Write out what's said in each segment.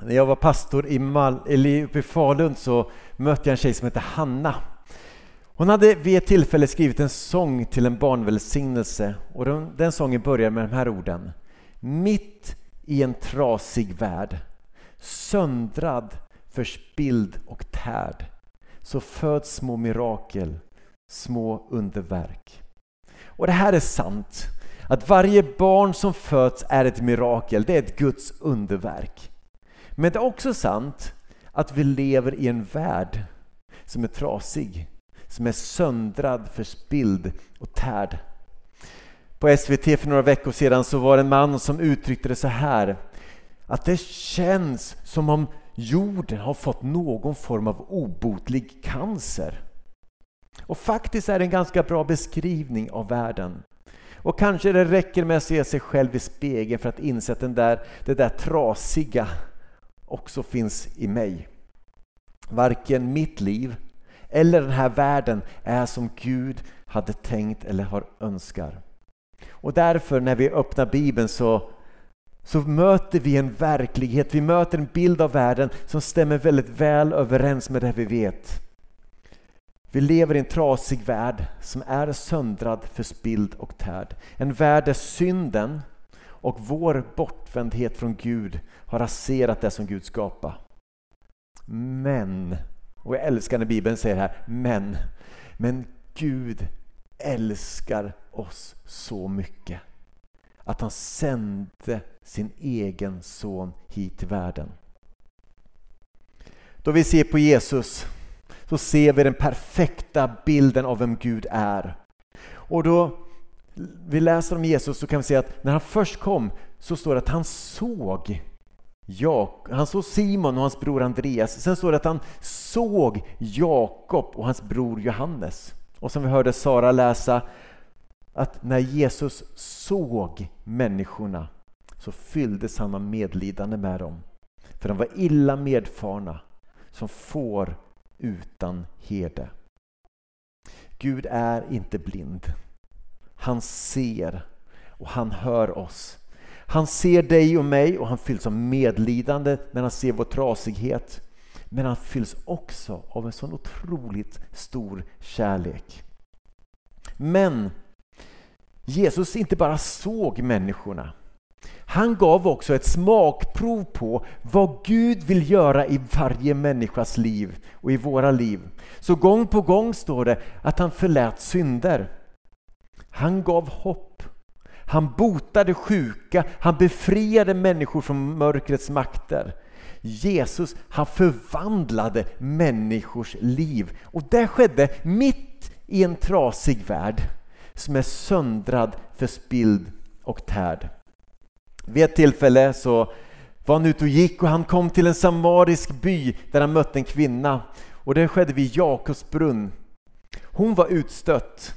När jag var pastor i, Mal eller i Falun så mötte jag en tjej som hette Hanna. Hon hade vid ett tillfälle skrivit en sång till en barnvälsignelse och den, den sången börjar med de här orden. Mitt i en trasig värld, söndrad, förspild och tärd, så föds små mirakel, små underverk. Och det här är sant, att varje barn som föds är ett mirakel, det är ett Guds underverk. Men det är också sant att vi lever i en värld som är trasig, som är söndrad, förspild och tärd. På SVT för några veckor sedan så var det en man som uttryckte det så här att det känns som om jorden har fått någon form av obotlig cancer. Och faktiskt är det en ganska bra beskrivning av världen. Och kanske det räcker med att se sig själv i spegeln för att inse att den där, det där trasiga också finns i mig. Varken mitt liv eller den här världen är som Gud hade tänkt eller har önskar. Och därför när vi öppnar Bibeln så, så möter vi en verklighet, vi möter en bild av världen som stämmer väldigt väl överens med det vi vet. Vi lever i en trasig värld som är söndrad, förspild och tärd. En värld där synden och vår bortvändhet från Gud har raserat det som Gud skapade. Men, och jag älskar när Bibeln säger här, men, men Gud älskar oss så mycket att han sände sin egen son hit till världen. Då vi ser på Jesus så ser vi den perfekta bilden av vem Gud är. Och då vi läser om Jesus så kan vi se att när han först kom så står det att han såg Jak han såg Simon och hans bror Andreas. Sen står det att han såg Jakob och hans bror Johannes. Och som vi hörde Sara läsa att när Jesus såg människorna så fylldes han av medlidande med dem. För de var illa medfarna som får utan herde. Gud är inte blind. Han ser och han hör oss. Han ser dig och mig och han fylls av medlidande när han ser vår trasighet. Men han fylls också av en sån otroligt stor kärlek. Men Jesus inte bara såg människorna. Han gav också ett smakprov på vad Gud vill göra i varje människas liv och i våra liv. Så gång på gång står det att han förlät synder. Han gav hopp. Han botade sjuka, han befriade människor från mörkrets makter. Jesus, han förvandlade människors liv. Och det skedde mitt i en trasig värld som är söndrad, förspild och tärd. Vid ett tillfälle så var han ute och gick och han kom till en samarisk by där han mötte en kvinna. Och det skedde vid Jakobs brunn. Hon var utstött.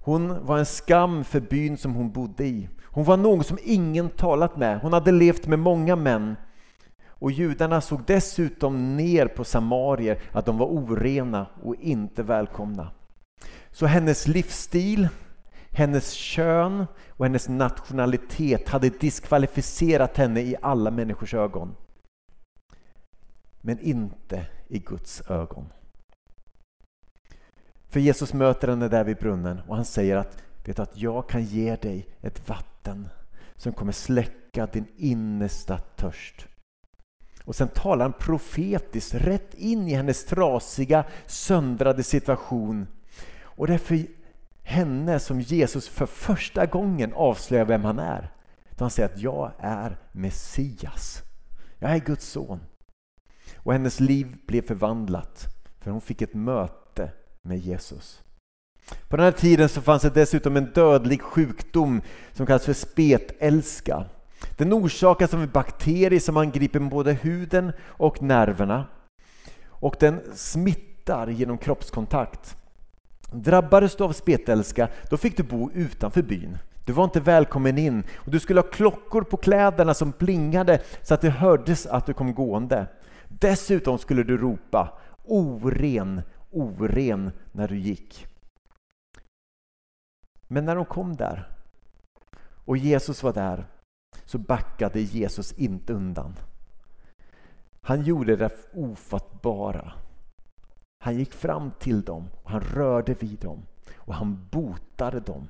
Hon var en skam för byn som hon bodde i. Hon var någon som ingen talat med. Hon hade levt med många män. Och judarna såg dessutom ner på samarier, att de var orena och inte välkomna. Så hennes livsstil, hennes kön och hennes nationalitet hade diskvalificerat henne i alla människors ögon. Men inte i Guds ögon. För Jesus möter henne där vid brunnen och han säger att, vet att jag kan ge dig ett vatten som kommer släcka din innersta törst. Och sen talar han profetiskt rätt in i hennes trasiga, söndrade situation. Och det är för henne som Jesus för första gången avslöjar vem han är. Då han säger att jag är Messias. Jag är Guds son. Och hennes liv blev förvandlat för hon fick ett möte med Jesus. På den här tiden så fanns det dessutom en dödlig sjukdom som kallas för spetälska. Den orsakas av en bakterie som angriper både huden och nerverna. Och den smittar genom kroppskontakt. Drabbades du av spetälska, då fick du bo utanför byn. Du var inte välkommen in och du skulle ha klockor på kläderna som plingade så att det hördes att du kom gående. Dessutom skulle du ropa oren, oren när du gick. Men när de kom där och Jesus var där så backade Jesus inte undan. Han gjorde det ofattbara. Han gick fram till dem och han rörde vid dem och han botade dem.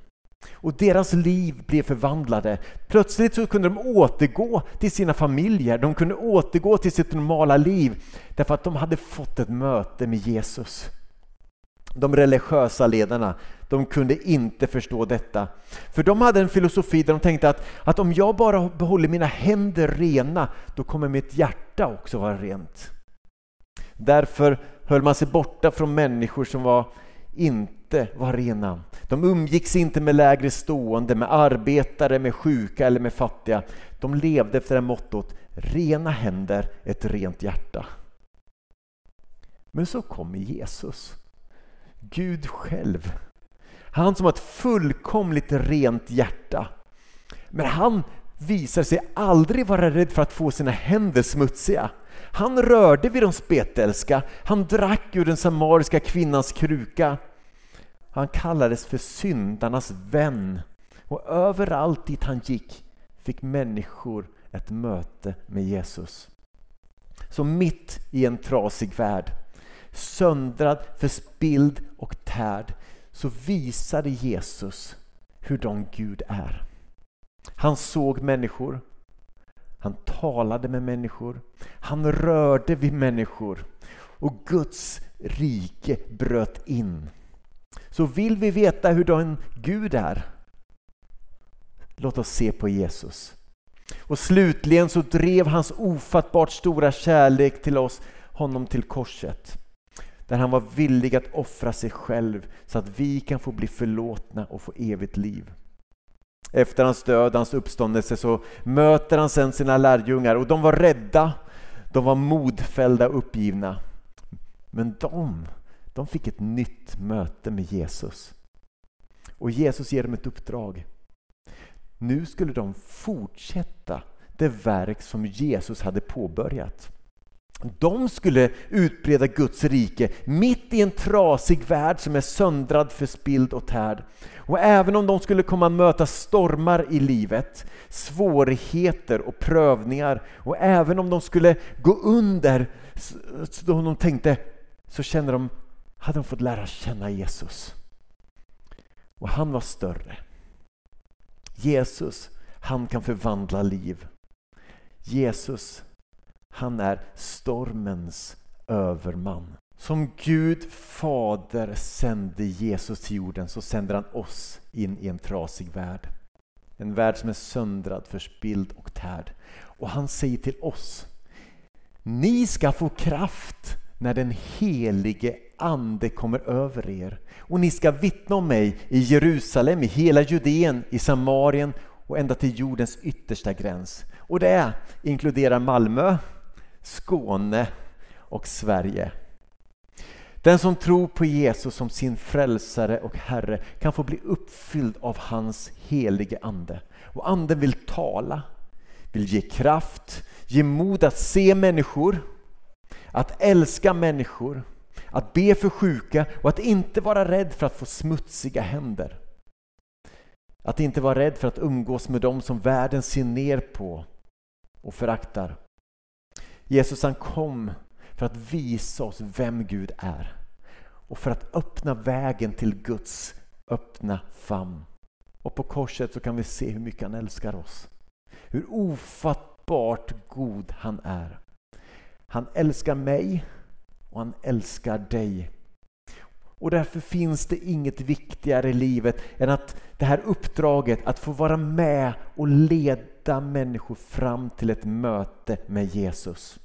Och deras liv blev förvandlade. Plötsligt så kunde de återgå till sina familjer, de kunde återgå till sitt normala liv därför att de hade fått ett möte med Jesus. De religiösa ledarna, de kunde inte förstå detta. För de hade en filosofi där de tänkte att, att om jag bara behåller mina händer rena, då kommer mitt hjärta också vara rent. Därför höll man sig borta från människor som var inte var rena. De umgicks inte med lägre stående, med arbetare, med sjuka eller med fattiga. De levde efter det mottot rena händer, ett rent hjärta. Men så kommer Jesus, Gud själv. Han som har ett fullkomligt rent hjärta. Men han visar sig aldrig vara rädd för att få sina händer smutsiga. Han rörde vid de spetälska, han drack ur den samariska kvinnans kruka. Han kallades för syndarnas vän och överallt dit han gick fick människor ett möte med Jesus. Så mitt i en trasig värld, söndrad, förspild och tärd, så visade Jesus hur de Gud är. Han såg människor, han talade med människor, han rörde vid människor och Guds rike bröt in. Så vill vi veta hur den Gud är, låt oss se på Jesus. Och slutligen så drev hans ofattbart stora kärlek till oss honom till korset. Där han var villig att offra sig själv så att vi kan få bli förlåtna och få evigt liv. Efter hans död, hans uppståndelse, så möter han sen sina lärjungar och de var rädda, de var modfällda och uppgivna. Men de, de fick ett nytt möte med Jesus. Och Jesus ger dem ett uppdrag. Nu skulle de fortsätta det verk som Jesus hade påbörjat. De skulle utbreda Guds rike mitt i en trasig värld som är söndrad, förspild och tärd. Och även om de skulle komma möta stormar i livet, svårigheter och prövningar och även om de skulle gå under, så de tänkte, så känner de, hade de fått lära känna Jesus. Och han var större. Jesus, han kan förvandla liv. Jesus, han är stormens överman. Som Gud fader sände Jesus till jorden så sänder han oss in i en trasig värld. En värld som är söndrad, förspild och tärd. Och han säger till oss Ni ska få kraft när den helige Ande kommer över er och ni ska vittna om mig i Jerusalem, i hela Judeen, i Samarien och ända till jordens yttersta gräns. Och det inkluderar Malmö, Skåne och Sverige. Den som tror på Jesus som sin frälsare och Herre kan få bli uppfylld av hans helige Ande. Och Anden vill tala, vill ge kraft, ge mod att se människor, att älska människor, att be för sjuka och att inte vara rädd för att få smutsiga händer. Att inte vara rädd för att umgås med dem som världen ser ner på och föraktar. Jesus han kom för att visa oss vem Gud är och för att öppna vägen till Guds öppna famn. Och på korset så kan vi se hur mycket han älskar oss. Hur ofattbart god han är. Han älskar mig och han älskar dig. Och därför finns det inget viktigare i livet än att det här uppdraget att få vara med och leda människor fram till ett möte med Jesus.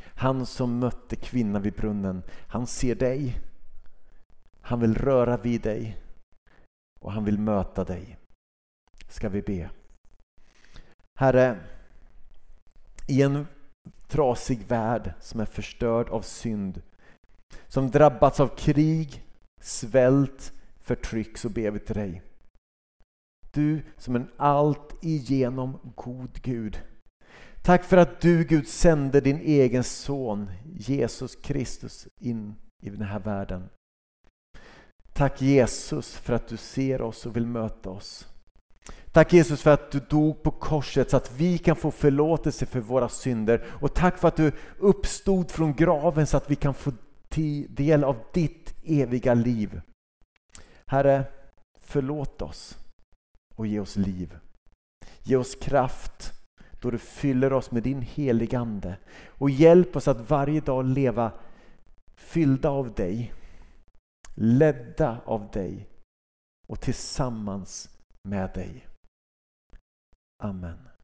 Han som mötte kvinnan vid brunnen, han ser dig. Han vill röra vid dig och han vill möta dig. Ska vi be. Herre, i en trasig värld som är förstörd av synd, som drabbats av krig, svält, förtryck, så ber vi till dig. Du som en allt igenom god Gud. Tack för att du Gud sände din egen son Jesus Kristus in i den här världen. Tack Jesus för att du ser oss och vill möta oss. Tack Jesus för att du dog på korset så att vi kan få förlåtelse för våra synder. Och tack för att du uppstod från graven så att vi kan få del av ditt eviga liv. Herre, förlåt oss och ge oss liv. Ge oss kraft då du fyller oss med din heligande och hjälp oss att varje dag leva fyllda av dig, ledda av dig och tillsammans med dig. Amen.